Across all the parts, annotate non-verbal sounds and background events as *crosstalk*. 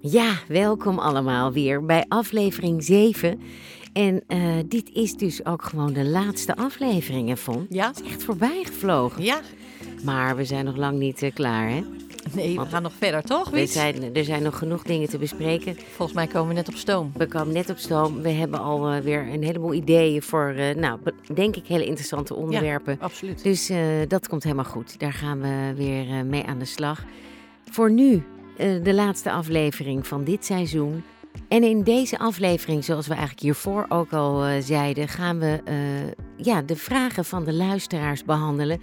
Ja, welkom allemaal weer bij aflevering 7. En eh, dit is dus ook gewoon de laatste aflevering, Yvonne. Ja? Het is echt voorbij gevlogen. Ja? Maar we zijn nog lang niet eh, klaar, hè? Nee, we gaan nog verder, toch? We zijn, er zijn nog genoeg dingen te bespreken. Volgens mij komen we net op stoom. We komen net op stoom. We hebben al eh, weer een heleboel ideeën voor, nou, denk ik, hele interessante onderwerpen. Absoluut. Dus dat komt helemaal goed. Daar gaan we weer mee aan de slag. Voor nu de laatste aflevering van dit seizoen. En in deze aflevering, zoals we eigenlijk hiervoor ook al eh, zeiden, gaan we eh, ja, de vragen van de luisteraars behandelen.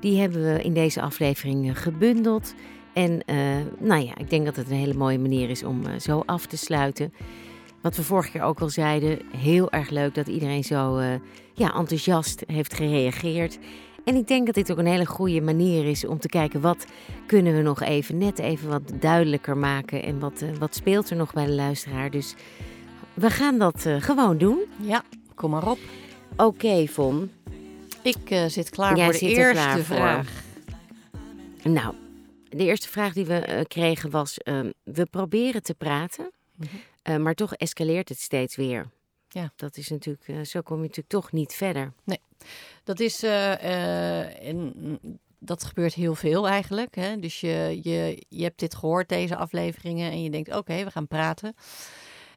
Die hebben we in deze aflevering eh, gebundeld. En eh, nou ja, ik denk dat het een hele mooie manier is om eh, zo af te sluiten. Wat we vorige keer ook al zeiden, heel erg leuk dat iedereen zo eh, ja, enthousiast heeft gereageerd. En ik denk dat dit ook een hele goede manier is om te kijken wat kunnen we nog even, net even wat duidelijker maken. En wat, eh, wat speelt er nog bij de luisteraar. Dus we gaan dat eh, gewoon doen. Ja, kom maar op. Oké, Von. Ik eh, zit klaar Jij voor de zit er eerste klaar voor. vraag. Nou, de eerste vraag die we kregen was: ehm, we proberen te praten, Mhm. maar toch escaleert het steeds weer. Ja. Dat is natuurlijk, zo kom je natuurlijk toch niet verder. Dat is, eh, eh, mm, dat gebeurt heel veel eigenlijk. Hè? Dus je, je, je hebt dit gehoord, deze afleveringen, en je denkt, oké, we gaan praten.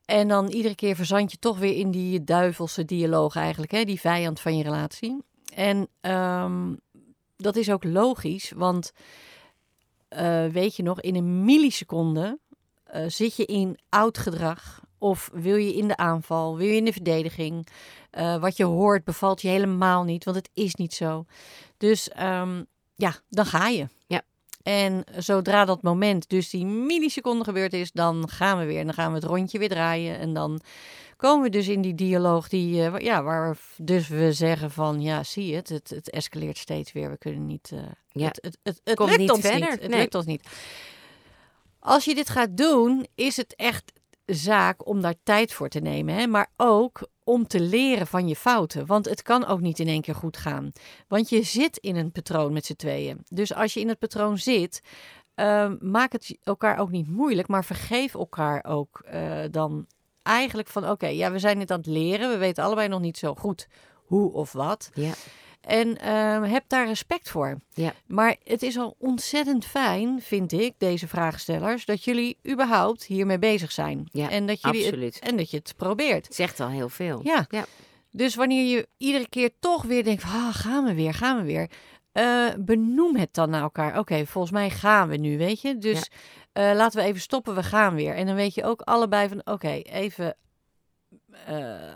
En dan iedere keer verzand je toch weer in die duivelse dialoog eigenlijk, hè? die vijand van je relatie. En ehm, dat is ook logisch, want eh, weet je nog, in een milliseconde eh, zit je in oud gedrag. Of wil je in de aanval, wil je in de verdediging. Eh, wat je hoort bevalt je helemaal niet, want het is niet zo. Dus ehm, ja, dan ga je. Ja. En zodra dat moment, dus die milliseconde gebeurd is, dan gaan we weer. En dan gaan we het rondje weer draaien. En dan komen we dus in die dialoog die, eh, ja, waar dus we zeggen van, ja, zie je het, het, het escaleert steeds weer. We kunnen niet, eh, Ja. het, het, het, het Komt lukt niet ons verder, niet. Het nee. lukt ons niet. Als je dit gaat doen, is het echt zaak om daar tijd voor te nemen. Hè? Maar ook om te leren van je fouten. Want het kan ook niet in één keer goed gaan. Want je zit in een patroon met z'n tweeën. Dus als je in het patroon zit, ehm, maak het elkaar ook niet moeilijk. Maar vergeef elkaar ook eh, dan eigenlijk van... Oké, ja, we zijn dit aan het leren. We weten allebei nog niet zo goed hoe of wat. Ja. En ehm, heb daar respect voor. Ja. Maar het is al ontzettend fijn, vind ik, deze vraagstellers, dat jullie überhaupt hiermee bezig zijn. Ja, en, dat jullie het, absoluut. en dat je het probeert. Het zegt al heel veel. Ja. Ja. Dus wanneer je iedere keer toch weer denkt, ah, gaan we weer, gaan we weer. eh, benoem het dan naar elkaar. Oké, volgens mij gaan we nu, weet je. Dus eh, laten we even stoppen, we gaan weer. En dan weet je ook allebei van, oké, even eh,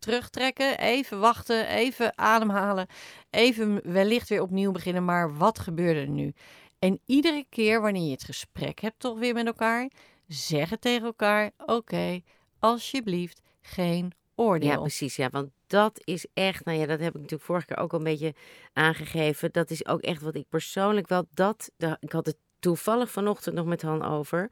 terugtrekken, even wachten, even ademhalen. Even wellicht weer opnieuw beginnen, maar wat gebeurde er nu? En iedere keer wanneer je het gesprek hebt toch weer met elkaar, zeg het tegen elkaar, oké, alsjeblieft, geen oordeel. Ja, precies. Ja, want dat is echt, nou ja, dat heb ik natuurlijk vorige keer ook al een beetje aangegeven. Dat is ook echt wat ik persoonlijk wel, dat, ik had het toevallig vanochtend nog met Han over.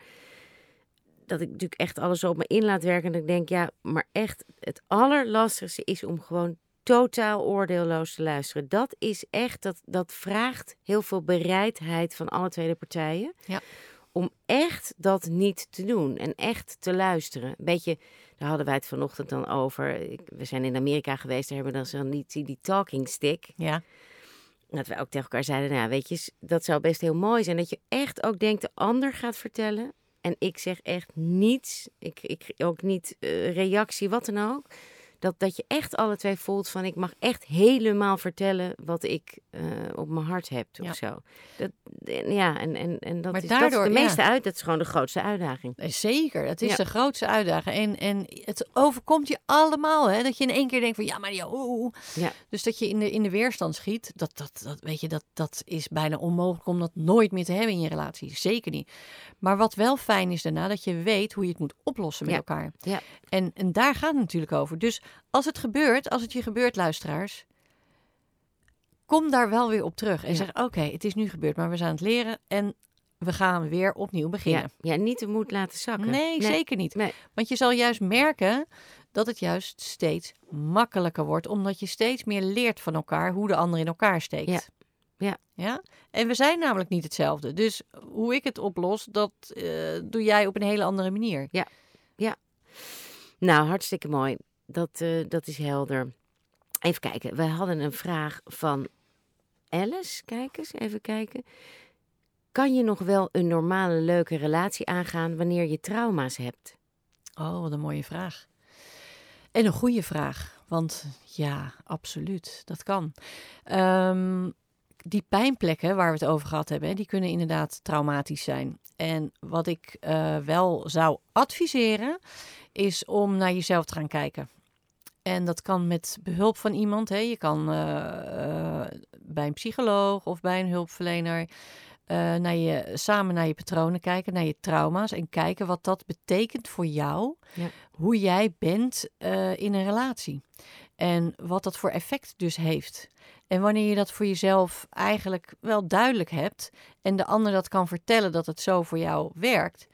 Dat ik natuurlijk echt alles op me in laat werken. En dat ik denk, ja, maar echt het allerlastigste is om gewoon totaal oordeelloos te luisteren. Dat is echt, dat, dat vraagt heel veel bereidheid van alle twee de partijen. Ja. Om echt dat niet te doen en echt te luisteren. Een beetje, daar hadden wij het vanochtend dan over. Ik- we zijn in Amerika geweest, daar hebben we dan zo'n die, die talking stick. Ja, Dat we ook tegen elkaar zeiden, nou weet je, dat zou best heel mooi zijn. Dat je echt ook denkt, de ander gaat vertellen. En ik zeg echt niets, ik, ik ook niet eh, reactie, wat dan ook. Dat, dat je echt alle twee voelt van, ik mag echt helemaal vertellen wat ik eh, op mijn hart heb of zo. Dat, ja, en, en, en dat, Maar is, daardoor, dat is de ja. meeste uit, dat is gewoon de grootste uitdaging. zeker. Het is Ja. de grootste uitdaging. En, en het overkomt je allemaal, hè? Dat je in één keer denkt van, ja, maar ja, oeh. Ja. Dus dat je in de, in de weerstand schiet, dat, dat, dat, weet je, dat, dat is bijna onmogelijk om dat nooit meer te hebben in je relatie. Zeker niet. Maar wat wel fijn is daarna, dat je weet hoe je het moet oplossen met elkaar. Ja. En, en daar gaat het natuurlijk over. Dus als het gebeurt, als het je gebeurt, luisteraars, kom daar wel weer op terug. En Ja. zeg, oké, het is nu gebeurd, maar we zijn aan het leren en we gaan weer opnieuw beginnen. Ja, ja, niet de moed laten zakken. Nee, zeker niet. Nee. Want je zal juist merken dat het juist steeds makkelijker wordt, omdat je steeds meer leert van elkaar hoe de ander in elkaar steekt. Ja. Ja. ja. En we zijn namelijk niet hetzelfde. Dus hoe ik het oplos, dat eh, doe jij op een hele andere manier. Nou, hartstikke mooi. Dat, eh, dat is helder. Even kijken. We hadden een vraag van Alice. Kijk eens, even kijken. Kan je nog wel een normale, leuke relatie aangaan wanneer je trauma's hebt? Oh, wat een mooie vraag. En een goede vraag. Want ja, absoluut. Dat kan. Ehm, die pijnplekken waar we het over gehad hebben, die kunnen inderdaad traumatisch zijn. En wat ik eh, wel zou adviseren, is om naar jezelf te gaan kijken. En dat kan met behulp van iemand. Hè. Je kan eh, eh, bij een psycholoog of bij een hulpverlener eh, naar je, samen naar je patronen kijken, naar je trauma's en kijken wat dat betekent voor jou, Ja. hoe jij bent in een relatie. En wat dat voor effect dus heeft. En wanneer je dat voor jezelf eigenlijk wel duidelijk hebt en de ander dat kan vertellen dat het zo voor jou werkt,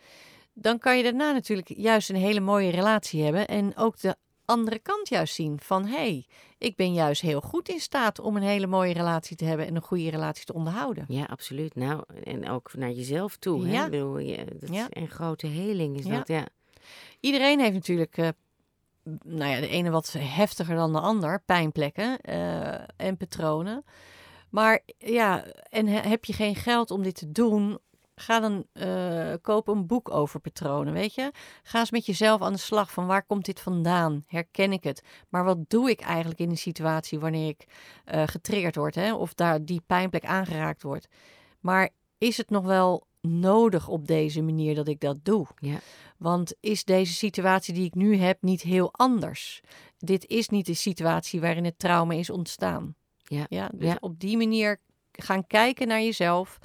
dan kan je daarna natuurlijk juist een hele mooie relatie hebben en ook de andere kant juist zien van hé, hey, ik ben juist heel goed in staat om een hele mooie relatie te hebben en een goede relatie te onderhouden. Ja, absoluut. Nou, en ook naar jezelf toe. Hè? Ja. Ik bedoel, je, dat is Ja. een grote heling is Ja. dat, ja. Iedereen heeft natuurlijk, eh, nou ja, de ene wat heftiger dan de ander, pijnplekken eh, en patronen. Maar ja, en he- heb je geen geld om dit te doen, ga dan eh, koop een boek over patronen, weet je. Ga eens met jezelf aan de slag van waar komt dit vandaan? Herken ik het? Maar wat doe ik eigenlijk in een situatie wanneer ik eh, getriggerd word, hè? Of daar die pijnplek aangeraakt wordt? Maar is het nog wel nodig op deze manier dat ik dat doe? Ja. Want is deze situatie die ik nu heb niet heel anders? Dit is niet de situatie waarin het trauma is ontstaan. Ja, ja dus ja. op die manier gaan kijken naar jezelf.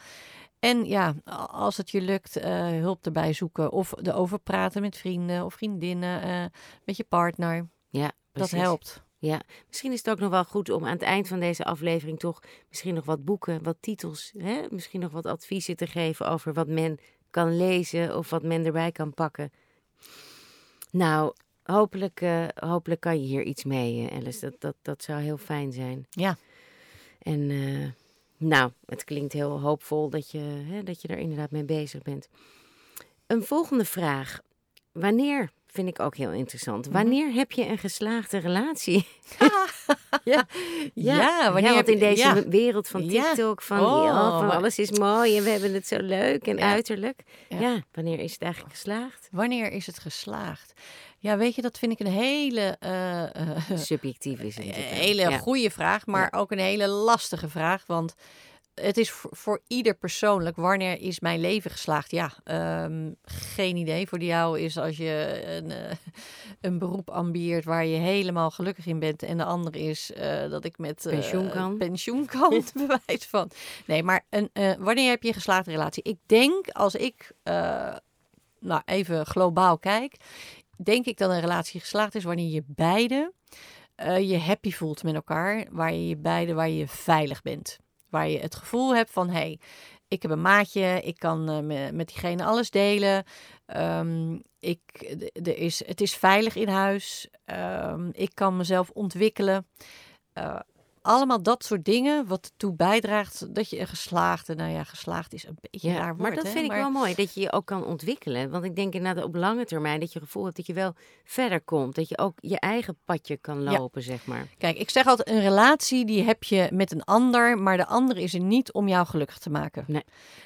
En ja, als het je lukt, eh, hulp erbij zoeken. Of erover praten met vrienden of vriendinnen, eh, met je partner. Ja, Dat helpt. Ja, misschien is het ook nog wel goed om aan het eind van deze aflevering toch misschien nog wat boeken, wat titels, hè? misschien nog wat adviezen te geven over wat men kan lezen of wat men erbij kan pakken. Nou, hopelijk, eh, hopelijk kan je hier iets mee, Alice. Dat, dat, dat zou heel fijn zijn. Ja. En nou, het klinkt heel hoopvol dat je, hè, dat je er inderdaad mee bezig bent. Een volgende vraag. Wanneer, vind ik ook heel interessant, Mhm. wanneer heb je een geslaagde relatie? *laughs* Ja, Ja, wanneer want in deze ja. wereld van. TikTok, van, Oh, van maar- alles is mooi en we hebben het zo leuk en uiterlijk. Ja. Wanneer is het eigenlijk geslaagd? Wanneer is het geslaagd? Ja, weet je, dat vind ik een hele, eh, eh, Subjectief is het. Een wel. hele goede vraag, maar ook een hele lastige vraag. Want het is voor, voor ieder persoonlijk. Wanneer is mijn leven geslaagd? Ja, ehm, geen idee. Voor jou is als je een, eh, een beroep ambieert waar je helemaal gelukkig in bent. En de andere is eh, dat ik met Pensioen kan. pensioen kan, bewijs van. Nee, maar een, eh, wanneer heb je een geslaagde relatie? Ik denk als ik nou, even globaal kijk, denk ik dat een relatie geslaagd is wanneer je beide je happy voelt met elkaar, waar je je beide, waar je veilig bent. Waar je het gevoel hebt van, hey, ik heb een maatje, ik kan eh, me- met diegene alles delen. Ehm, ik, er is, het is veilig in huis. Ehm, ik kan mezelf ontwikkelen. Eh, allemaal dat soort dingen wat ertoe bijdraagt dat je een geslaagde, nou ja, geslaagd is een beetje Ja, raar woord. maar dat hè, vind ik wel mooi, dat je je ook kan ontwikkelen. Want ik denk inderdaad op lange termijn dat je gevoel hebt dat je wel verder komt. Dat je ook je eigen padje kan Ja. lopen, zeg maar. Kijk, ik zeg altijd, een relatie die heb je met een ander, maar de ander is er niet om jou gelukkig te maken. Nee.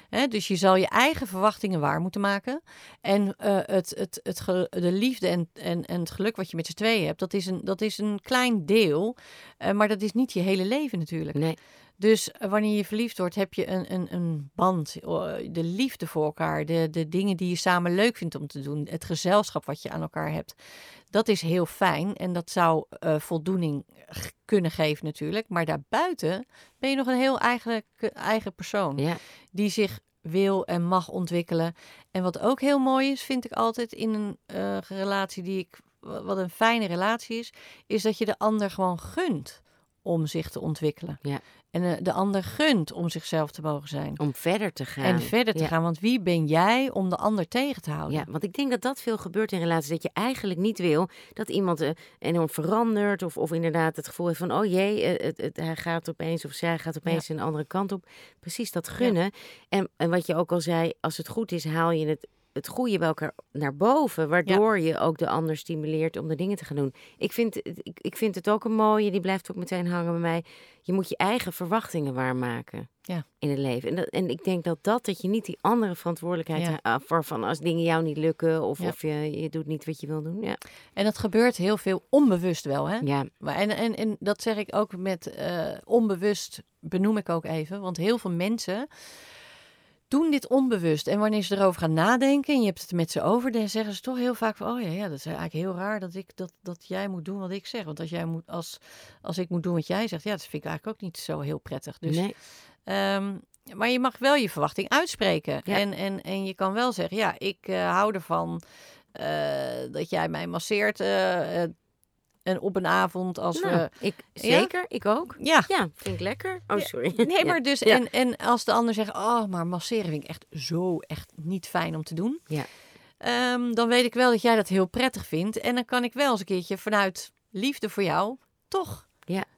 Hè, dus je zal je eigen verwachtingen waar moeten maken. En eh, het, het, het, ge- de liefde en, en, en het geluk wat je met z'n tweeën hebt, dat is een, dat is een klein deel. eh, maar dat is niet je hele leven natuurlijk. Nee, Dus eh, wanneer je verliefd wordt, heb je een, een, een band. eh, De liefde voor elkaar. De, de dingen die je samen leuk vindt om te doen. Het gezelschap wat je aan elkaar hebt. Dat is heel fijn. En dat zou eh, voldoening kunnen geven natuurlijk. Maar daarbuiten ben je nog een heel eigen, eigen persoon. ja, Die zich wil en mag ontwikkelen. En wat ook heel mooi is, vind ik altijd in een relatie die ik... Wat een fijne relatie is, is dat je de ander gewoon gunt om zich te ontwikkelen. Ja. En eh, de ander gunt om zichzelf te mogen zijn. Om verder te gaan. En verder te Ja. gaan. Want wie ben jij om de ander tegen te houden? Ja, want ik denk dat dat veel gebeurt in relaties. Dat je eigenlijk niet wil dat iemand eh, enorm verandert. Of, of inderdaad het gevoel heeft van, oh jee, eh, het, het, hij gaat opeens of zij gaat opeens een andere kant op. Precies dat gunnen. En, en wat je ook al zei, als het goed is, haal je het, het goede bij elkaar naar boven. Waardoor je ook de ander stimuleert om de dingen te gaan doen. Ik vind, het- ik, ik vind het ook een mooie, die blijft ook meteen hangen bij mij. Je moet je eigen verwachtingen waarmaken Ja. in het leven. En, dat, en ik denk dat dat, dat je niet die andere verantwoordelijkheid Ja. af waarvan als dingen jou niet lukken of, Ja. of je, je doet niet wat je wil doen. Ja, En dat gebeurt heel veel onbewust wel, hè? ja, Maar en, en, en dat zeg ik ook met eh, onbewust, benoem ik ook even. Want heel veel mensen doen dit onbewust. En wanneer ze erover gaan nadenken en je hebt het met ze over, dan zeggen ze toch heel vaak van, oh ja, ja dat is eigenlijk heel raar dat, ik, dat, dat jij moet doen wat ik zeg. Want als, jij moet, als, als ik moet doen wat jij zegt, ja, dat vind ik eigenlijk ook niet zo heel prettig. Dus, nee, ehm, maar je mag wel je verwachting uitspreken. Ja. En, en, en je kan wel zeggen, ja, ik eh, hou ervan eh, dat jij mij masseert eh, en op een avond als nou, we... ik, zeker, ik ook. Ja, Ja, vind ik lekker. Oh, sorry. Nee, maar dus, en, en als de ander zegt, oh, maar masseren vind ik echt zo echt niet fijn om te doen. Ja. Ehm, dan weet ik wel dat jij dat heel prettig vindt. En dan kan ik wel eens een keertje vanuit liefde voor jou toch.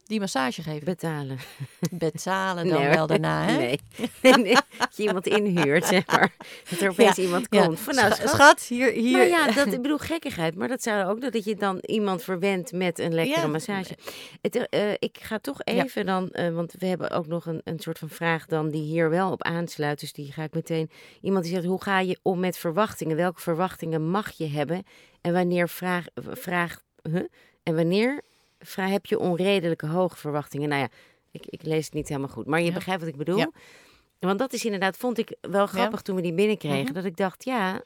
Die massage geven. Betalen. *laughs* Betalen dan Nee, wel daarna, hè? *laughs* Nee. dat je iemand inhuurt, zeg maar. Dat er opeens iemand Ja. komt. Van, nou, Scha- schat, schat, hier... hier. Nou ja, dat, *laughs* ik bedoel gekkigheid. Maar dat zou ook dat je dan iemand verwendt met een lekkere Ja. massage. Het, eh, ik ga toch Ja. even dan, eh, want we hebben ook nog een, een soort van vraag dan die hier wel op aansluit. Dus die ga ik meteen. Iemand die zegt, hoe ga je om met verwachtingen? Welke verwachtingen mag je hebben? En wanneer vraag, vraag huh? en wanneer vra- heb je onredelijke hoge verwachtingen? Nou ja, ik, ik lees het niet helemaal goed. Maar je Ja. begrijpt wat ik bedoel. Ja. Want dat is inderdaad, vond ik wel grappig toen we die binnenkregen. Mhm. Dat ik dacht, ja,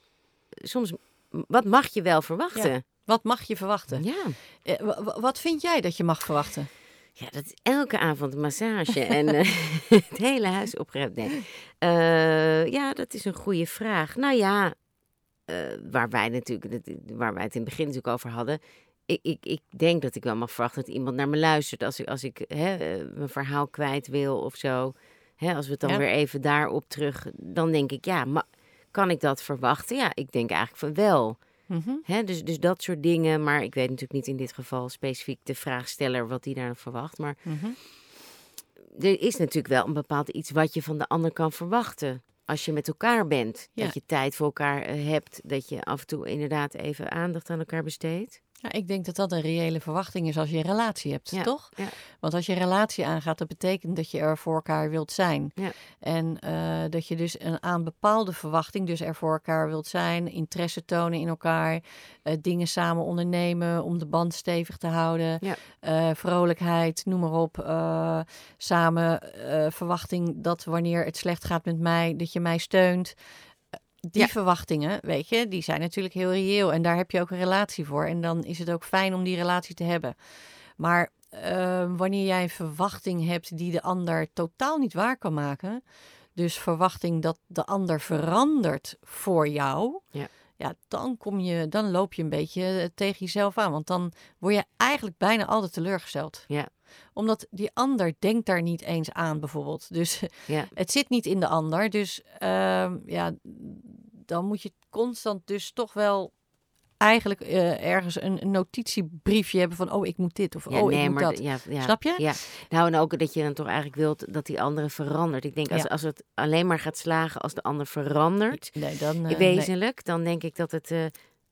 soms, wat mag je wel verwachten? Wat mag je verwachten? Ja. Eh, wa- wa- wat vind jij dat je mag verwachten? Ja, dat is elke avond een massage *laughs* en eh, *laughs* het hele huis opgeruimd. Nee. Eh, ja, dat is een goede vraag. Nou ja, waar wij natuurlijk, waar wij het in het begin natuurlijk over hadden. Ik, ik, ik denk dat ik wel mag verwachten dat iemand naar me luistert als ik, als ik hè, mijn verhaal kwijt wil of zo. Hè, als we het dan Ja. weer even daarop terug, dan denk ik, ja, maar kan ik dat verwachten? Ja, ik denk eigenlijk van wel. Mhm. Hè, dus, dus dat soort dingen. Maar ik weet natuurlijk niet in dit geval specifiek de vraagsteller wat die daar verwacht. Maar Mhm. er is natuurlijk wel een bepaald iets wat je van de ander kan verwachten. Als je met elkaar bent. Ja. Dat je tijd voor elkaar eh, hebt. Dat je af en toe inderdaad even aandacht aan elkaar besteedt. Ja, ik denk dat dat een reële verwachting is als je een relatie hebt, Ja, toch? ja. Want als je een relatie aangaat, dat betekent dat je er voor elkaar wilt zijn. Ja. En eh, dat je dus een, aan bepaalde verwachting, dus er voor elkaar wilt zijn, interesse tonen in elkaar, eh, dingen samen ondernemen om de band stevig te houden, eh, vrolijkheid, noem maar op. samen verwachting dat wanneer het slecht gaat met mij, dat je mij steunt. Die Ja. verwachtingen, weet je, die zijn natuurlijk heel reëel. En daar heb je ook een relatie voor. En dan is het ook fijn om die relatie te hebben. Maar eh, wanneer jij een verwachting hebt die de ander totaal niet waar kan maken. Dus verwachting dat de ander verandert voor jou. Ja. Ja, dan, kom je, dan loop je een beetje eh, tegen jezelf aan. Want dan word je eigenlijk bijna altijd teleurgesteld. Ja. Omdat die ander denkt daar niet eens aan, bijvoorbeeld. Dus Ja. *laughs* het zit niet in de ander. Dus ehm, ja, dan moet je constant dus toch wel eigenlijk eh, ergens een, een notitiebriefje hebben van... oh, ik moet dit of Ja, oh, nee, ik moet maar dat. d- Ja, ja, Snap je? Ja. Nou, en ook dat je dan toch eigenlijk wilt dat die andere verandert. Ik denk als, als het alleen maar gaat slagen als de ander verandert, Nee, dan... eh, nee. wezenlijk, dan denk ik dat het. eh,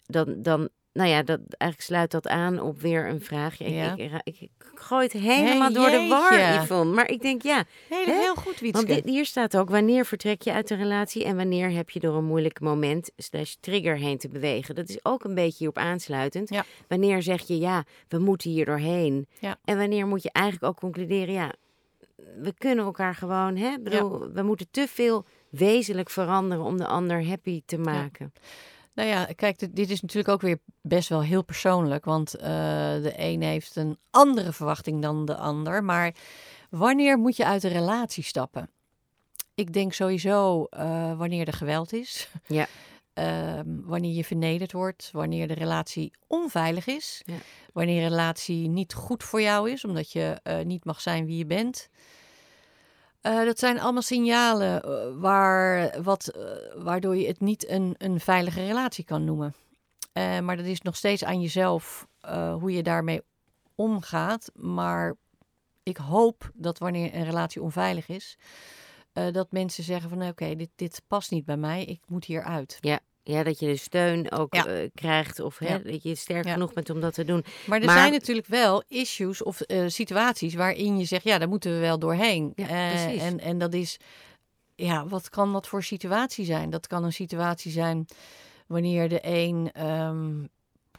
dan, dan, nou ja, dat, eigenlijk sluit dat aan op weer een vraagje. Ik, Ja. ik, ik, ik gooi het helemaal Hey, door de war. Yvonne. Maar ik denk, ja, Heel, Hè? heel goed, Wietske. Want dit, hier staat ook, wanneer vertrek je uit de relatie en wanneer heb je door een moeilijk moment slash trigger heen te bewegen. Dat is ook een beetje hierop aansluitend. Ja. Wanneer zeg je, ja, we moeten hier doorheen. Ja. En wanneer moet je eigenlijk ook concluderen, ja, we kunnen elkaar gewoon, hè, bedoel, we moeten te veel wezenlijk veranderen om de ander happy te maken. Nou ja, kijk, dit, dit is natuurlijk ook weer best wel heel persoonlijk. Want eh, de een heeft een andere verwachting dan de ander. Maar wanneer moet je uit een relatie stappen? Ik denk sowieso eh, wanneer er geweld is. Ja. *laughs* Ehm, wanneer je vernederd wordt. Wanneer de relatie onveilig is. Ja. Wanneer een relatie niet goed voor jou is, omdat je eh, niet mag zijn wie je bent. Uh, dat zijn allemaal signalen uh, waar, wat, uh, waardoor je het niet een, een veilige relatie kan noemen. maar dat is nog steeds aan jezelf hoe je daarmee omgaat. Maar ik hoop dat wanneer een relatie onveilig is, dat mensen zeggen van oké, dit, dit past niet bij mij, ik moet hieruit. Ja. Ja, dat je de steun ook ja. krijgt of hè, dat je sterk genoeg bent om dat te doen. Maar er zijn natuurlijk wel issues of uh, situaties waarin je zegt, ja, daar moeten we wel doorheen. Uh, en, en dat is, ja, wat kan dat voor situatie zijn? Dat kan een situatie zijn wanneer de een um,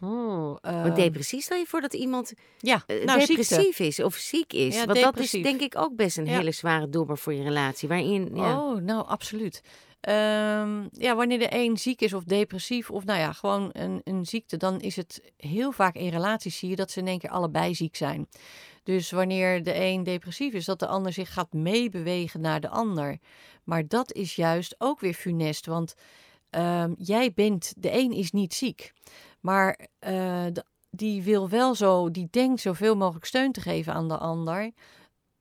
Oh, uh, depressief stel je voor dat iemand ja, nou, depressief is of ziek is. Ja, Want dat is denk ik ook best een hele zware dobber voor je relatie. Waarin, ja. Oh, nou absoluut. Um, ja, wanneer de een ziek is of depressief of nou ja, gewoon een, een ziekte, dan is het heel vaak in relaties zie je dat ze in één keer allebei ziek zijn. Dus wanneer de een depressief is, dat de ander zich gaat meebewegen naar de ander. Maar dat is juist ook weer funest, want um, jij bent, de een is niet ziek, maar de, die wil wel zo, die denkt zoveel mogelijk steun te geven aan de ander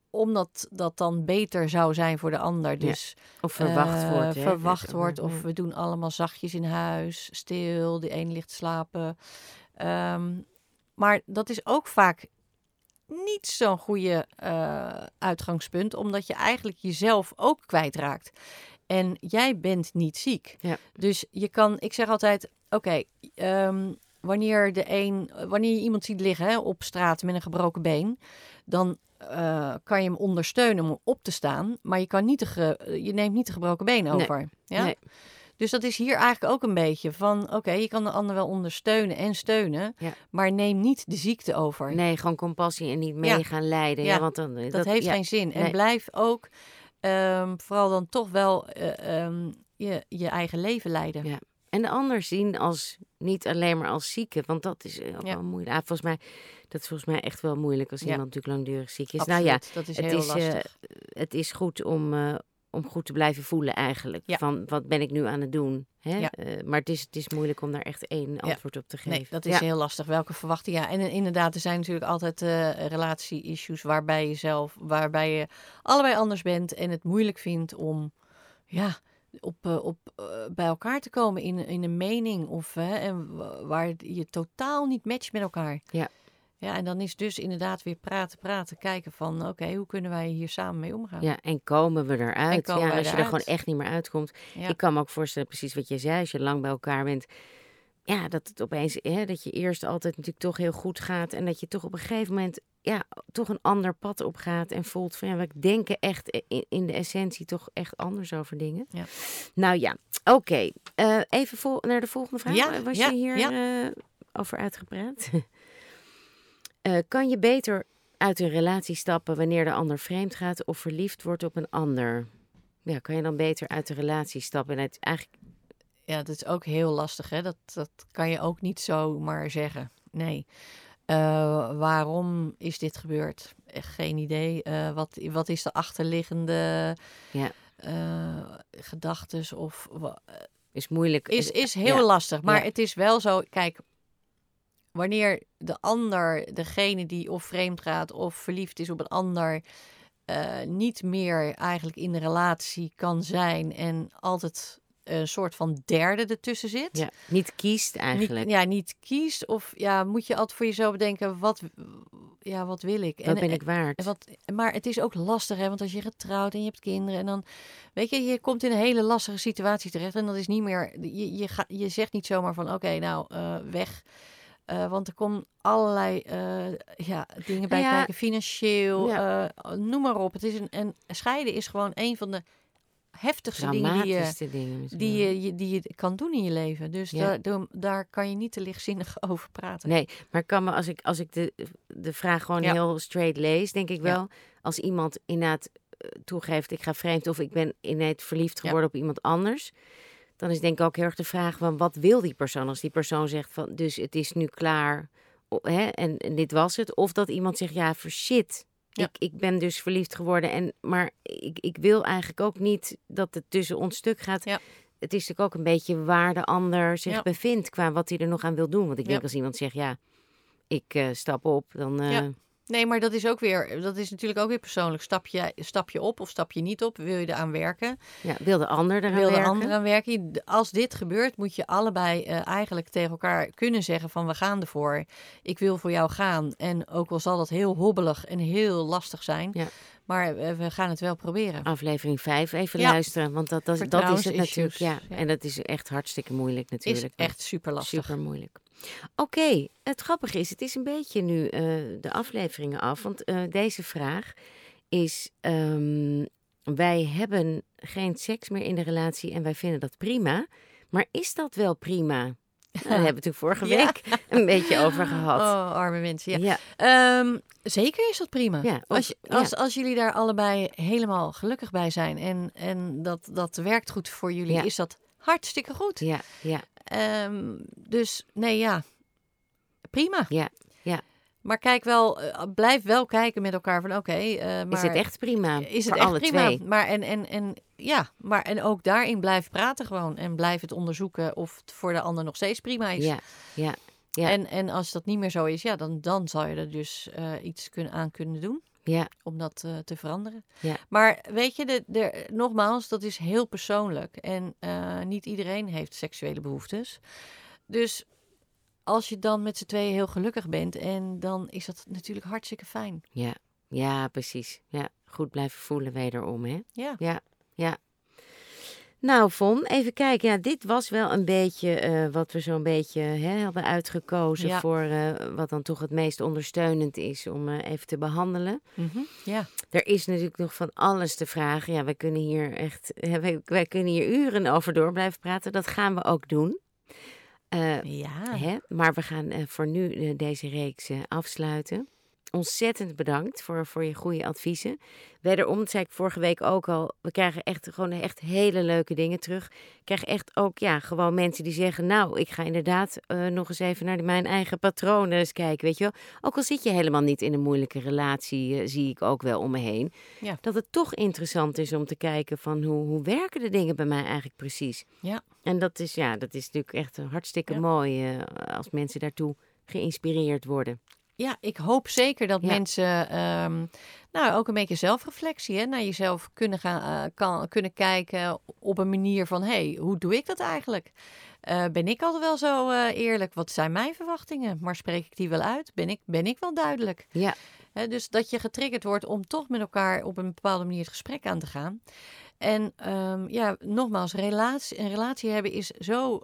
omdat dat dan beter zou zijn voor de ander. Dus, of verwacht uh, wordt. Hè? Verwacht wordt. Of we doen allemaal zachtjes in huis, stil, de een ligt slapen. Um, maar dat is ook vaak niet zo'n goede uh, uitgangspunt, omdat je eigenlijk jezelf ook kwijtraakt. En jij bent niet ziek. Ja. Dus je kan, ik zeg altijd, oké, okay, um, wanneer, de een, wanneer je iemand ziet liggen hè, op straat met een gebroken been, dan uh, kan je hem ondersteunen om op te staan, maar je, kan niet de je neemt niet de gebroken been over. Nee. Ja? Nee. Dus dat is hier eigenlijk ook een beetje van, oké, je kan de ander wel ondersteunen en steunen, ja. maar neem niet de ziekte over. Nee, gewoon compassie en niet mee ja. gaan leiden. Ja, want dan, dat, dat heeft geen zin. En blijf ook um, vooral dan toch wel uh, um, je, je eigen leven leiden. Ja. En de ander zien als niet alleen maar als zieke, want dat is ook wel moeilijk. Ah, volgens mij dat is volgens mij echt wel moeilijk als iemand natuurlijk langdurig ziek is. Absoluut, nou ja, dat is het heel is, lastig. Uh, het is goed om, uh, om goed te blijven voelen eigenlijk. Ja. Van wat ben ik nu aan het doen? Hè? Ja. Uh, maar het is, het is moeilijk om daar echt één antwoord op te geven. Nee, dat is heel lastig. Welke verwachting? Ja, en inderdaad, er zijn natuurlijk altijd relatie-issues waarbij je zelf, waarbij je allebei anders bent en het moeilijk vindt om, ja, op, uh, op, uh, bij elkaar te komen in, in een mening of hè, en waar je totaal niet matcht met elkaar. Ja. Ja, en dan is dus inderdaad weer praten, praten, kijken van oké, hoe kunnen wij hier samen mee omgaan? Ja, en komen we eruit? komen ja, als je er gewoon echt niet meer uitkomt. Ja. Ik kan me ook voorstellen, precies wat je zei, als je lang bij elkaar bent. Ja, dat het opeens, hè, dat je eerst altijd natuurlijk toch heel goed gaat. En dat je toch op een gegeven moment, ja, toch een ander pad opgaat. En voelt van, ja, we denken echt in, in de essentie toch echt anders over dingen. Ja. Nou ja, oké. Uh, even vol, naar de volgende vraag. Ja, Was ja, je hier uh, over uitgepraat? Uh, *laughs* kan je beter uit een relatie stappen wanneer de ander vreemd gaat of verliefd wordt op een ander? Ja, kan je dan beter uit de relatie stappen en het eigenlijk... Ja, dat is ook heel lastig, hè? Dat, dat kan je ook niet zomaar zeggen. Nee. Uh, waarom is dit gebeurd? Echt geen idee. Uh, wat, wat is de achterliggende ja. uh, gedachtes of... is moeilijk. Is, is heel ja. lastig. Maar Ja. het is wel zo, kijk, wanneer de ander, degene die of vreemd gaat of verliefd is op een ander, niet meer eigenlijk in de relatie kan zijn en altijd een soort van derde ertussen zit. Ja, niet kiest eigenlijk. Niet, ja, niet kiest of ja, moet je altijd voor jezelf bedenken, wat, ja, wat wil ik? Wat ben ik waard? En wat, maar het is ook lastig, hè, want als je getrouwd en je hebt kinderen en dan, weet je, je komt in een hele lastige situatie terecht en dat is niet meer, je, je, je zegt niet zomaar van, oké, nou, uh, weg. Uh, want er komen allerlei uh, ja, dingen bij Ja. kijken, financieel, Ja. noem maar op. Het is een, en scheiden is gewoon een van de heftigste dingen die je, dingen die, je, die je kan doen in je leven. Dus Ja. daar, daar- kan je niet te lichtzinnig *laughs* over praten. Nee, maar kan me, als ik, als ik de, de vraag gewoon Ja. heel straight lees, denk ik wel, als iemand inderdaad eh, toegeeft, ik ga vreemd of ik ben inderdaad verliefd geworden op iemand anders, dan is denk ik ook heel erg de vraag van wat wil die persoon? Als die persoon zegt van, dus het is nu klaar hè, en, en dit was het. Of dat iemand zegt, ja, voor shit, Ja. ik, ik ben dus verliefd geworden, en, maar ik, ik wil eigenlijk ook niet dat het tussen ons stuk gaat. Ja. Het is natuurlijk ook een beetje waar de ander zich Ja. bevindt qua wat hij er nog aan wil doen. Want ik denk als iemand zegt, ja, ik eh, stap op, dan... eh. Nee, maar dat is ook weer, dat is natuurlijk ook weer persoonlijk. Stap je, stap je op of stap je niet op? Wil je eraan werken? Ja, wil de ander eraan Wil de werken? ander aan werken? Als dit gebeurt, moet je allebei eh, eigenlijk tegen elkaar kunnen zeggen van we gaan ervoor. Ik wil voor jou gaan. En ook al zal dat heel hobbelig en heel lastig zijn. Ja. Maar eh, we gaan het wel proberen. Aflevering 5 even Ja. luisteren, want dat, dat, dat is het natuurlijk. Ja. ja. En dat is echt hartstikke moeilijk is natuurlijk. echt super lastig. Super moeilijk. Oké, het grappige is, het is een beetje nu eh, de afleveringen af. Want eh, deze vraag is: ehm, wij hebben geen seks meer in de relatie en wij vinden dat prima. Maar is dat wel prima? Nou, *laughs* daar hebben we het vorige Ja. week een beetje over gehad. Oh, arme mensen. Ja. ja. Ehm, zeker is dat prima. Ja, of- als, als, als jullie daar allebei helemaal gelukkig bij zijn en, en dat, dat werkt goed voor jullie, is dat hartstikke goed. ja, ja, Ehm, dus nee, ja, prima. Ja, ja. Maar kijk wel, eh, blijf wel kijken met elkaar van oké, eh, maar Is het echt prima? is het echt alle prima? twee? Maar en, en, en ja, maar en ook daarin blijf praten gewoon en blijf het onderzoeken of het voor de ander nog steeds prima is. Ja, ja, ja. En, en als dat niet meer zo is, ja, dan, dan zou je er dus eh, iets kunnen, aan kunnen doen ja, om dat eh, te veranderen. Ja. Maar weet je, de, de, nogmaals, dat is heel persoonlijk. En eh, niet iedereen heeft seksuele behoeftes. Dus als je dan met z'n tweeën heel gelukkig bent, en dan is dat natuurlijk hartstikke fijn. ja, ja, precies. Ja, goed blijven voelen wederom, hè? Ja. Ja, ja. Nou, Von, even kijken. Ja, dit was wel een beetje eh, wat we zo'n beetje hè, hadden uitgekozen Ja. voor eh, wat dan toch het meest ondersteunend is om eh, even te behandelen. Mhm. Ja. Er is natuurlijk nog van alles te vragen. Ja, wij kunnen hier echt, wij, wij kunnen hier uren over door blijven praten. Dat gaan we ook doen. Ja. Hè? Maar we gaan voor nu deze reeks afsluiten. Ontzettend bedankt voor, voor je goede adviezen. Wederom, dat zei ik vorige week ook al, we krijgen echt gewoon echt hele leuke dingen terug. Ik krijg echt ook ja, gewoon mensen die zeggen, nou, ik ga inderdaad eh, nog eens even naar mijn eigen patronen eens kijken, weet je wel. Ook al zit je helemaal niet in een moeilijke relatie, eh, zie ik ook wel om me heen. Ja. Dat het toch interessant is om te kijken van hoe, hoe werken de dingen bij mij eigenlijk precies. Ja. En dat is, ja, dat is natuurlijk echt hartstikke Ja. mooi eh, als mensen daartoe geïnspireerd worden. Ja, ik hoop zeker dat Ja. mensen ehm, nou, ook een beetje zelfreflectie hè, naar jezelf kunnen, gaan, eh, kan, kunnen kijken op een manier van... hé, hey, hoe doe ik dat eigenlijk? Eh, ben ik altijd wel zo eh, eerlijk? Wat zijn mijn verwachtingen? Maar spreek ik die wel uit? Ben ik, ben ik wel duidelijk? Ja, dus dat je getriggerd wordt om toch met elkaar op een bepaalde manier het gesprek aan te gaan. En ehm, ja, nogmaals, relatie, een relatie hebben is zo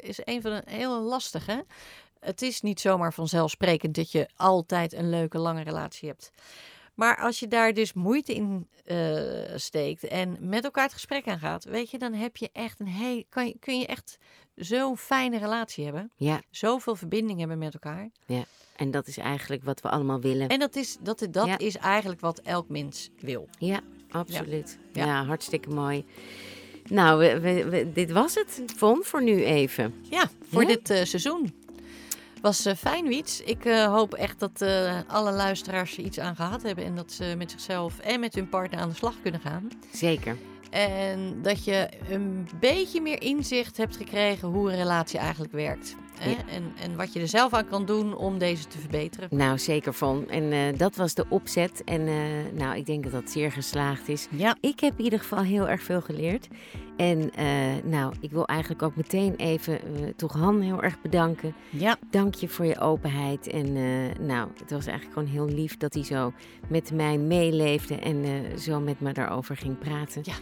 is een van de heel lastig. Het is niet zomaar vanzelfsprekend dat je altijd een leuke lange relatie hebt. Maar als je daar dus moeite in eh, steekt en met elkaar het gesprek aangaat, weet je, dan heb je echt een heel, kan je, kun je echt zo'n fijne relatie hebben. ja, Zoveel verbinding hebben met elkaar. en dat is eigenlijk wat we allemaal willen. En dat is, dat, dat Ja. is eigenlijk wat elk mens wil. Ja, absoluut. Ja, Ja. hartstikke mooi. Nou, we, we- we- dit was het, Von, voor nu even. Ja, voor Ja? dit eh, seizoen. Was eh, fijn, Wiets. Ik eh, hoop echt dat eh, alle luisteraars er iets aan gehad hebben. En dat ze met zichzelf en met hun partner aan de slag kunnen gaan. Zeker. En dat je een beetje meer inzicht hebt gekregen hoe een relatie eigenlijk werkt. Hè? Ja. En, en wat je er zelf aan kan doen om deze te verbeteren. Nou, zeker, Von. En eh, dat was de opzet. En eh, nou, ik denk dat dat zeer geslaagd is. Ja, Ik heb in ieder geval heel erg veel geleerd. En eh, nou, ik wil eigenlijk ook meteen even toch Han heel erg bedanken. ja, Dank je voor je openheid. En nou, het was eigenlijk gewoon heel lief dat hij zo met mij meeleefde en zo met me daarover ging praten. Ja.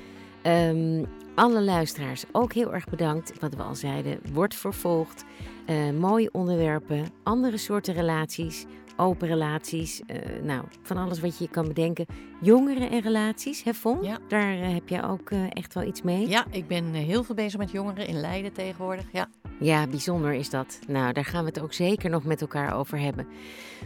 Ehm, alle luisteraars ook heel erg bedankt. Wat we al zeiden, wordt vervolgd. Eh, mooie onderwerpen, andere soorten relaties, open relaties. eh, nou, van alles wat je kan bedenken. Jongeren en relaties, hè Von? Ja. Daar eh, heb je ook echt wel iets mee. ja, ik ben heel veel bezig met jongeren in Leiden tegenwoordig. Ja, Ja, bijzonder is dat. Nou, daar gaan we het ook zeker nog met elkaar over hebben.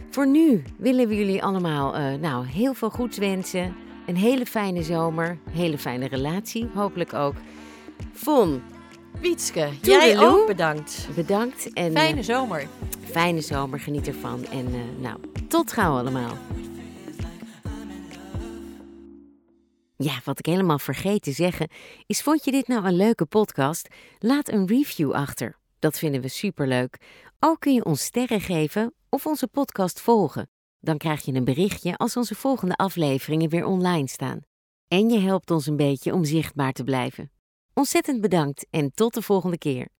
Voor nu willen we jullie allemaal nou, heel veel goeds wensen. Een hele fijne zomer, hele fijne relatie, hopelijk ook. Von, Wietske, jij ook bedankt. bedankt en eh, Fijne zomer. fijne zomer, geniet ervan. En eh, nou, tot gauw allemaal. Ja, wat ik helemaal vergeet te zeggen is, vond je dit nou een leuke podcast? Laat een review achter. Dat vinden we superleuk. Ook kun je ons sterren geven of onze podcast volgen. Dan krijg je een berichtje als onze volgende afleveringen weer online staan. En je helpt ons een beetje om zichtbaar te blijven. Ontzettend bedankt en tot de volgende keer.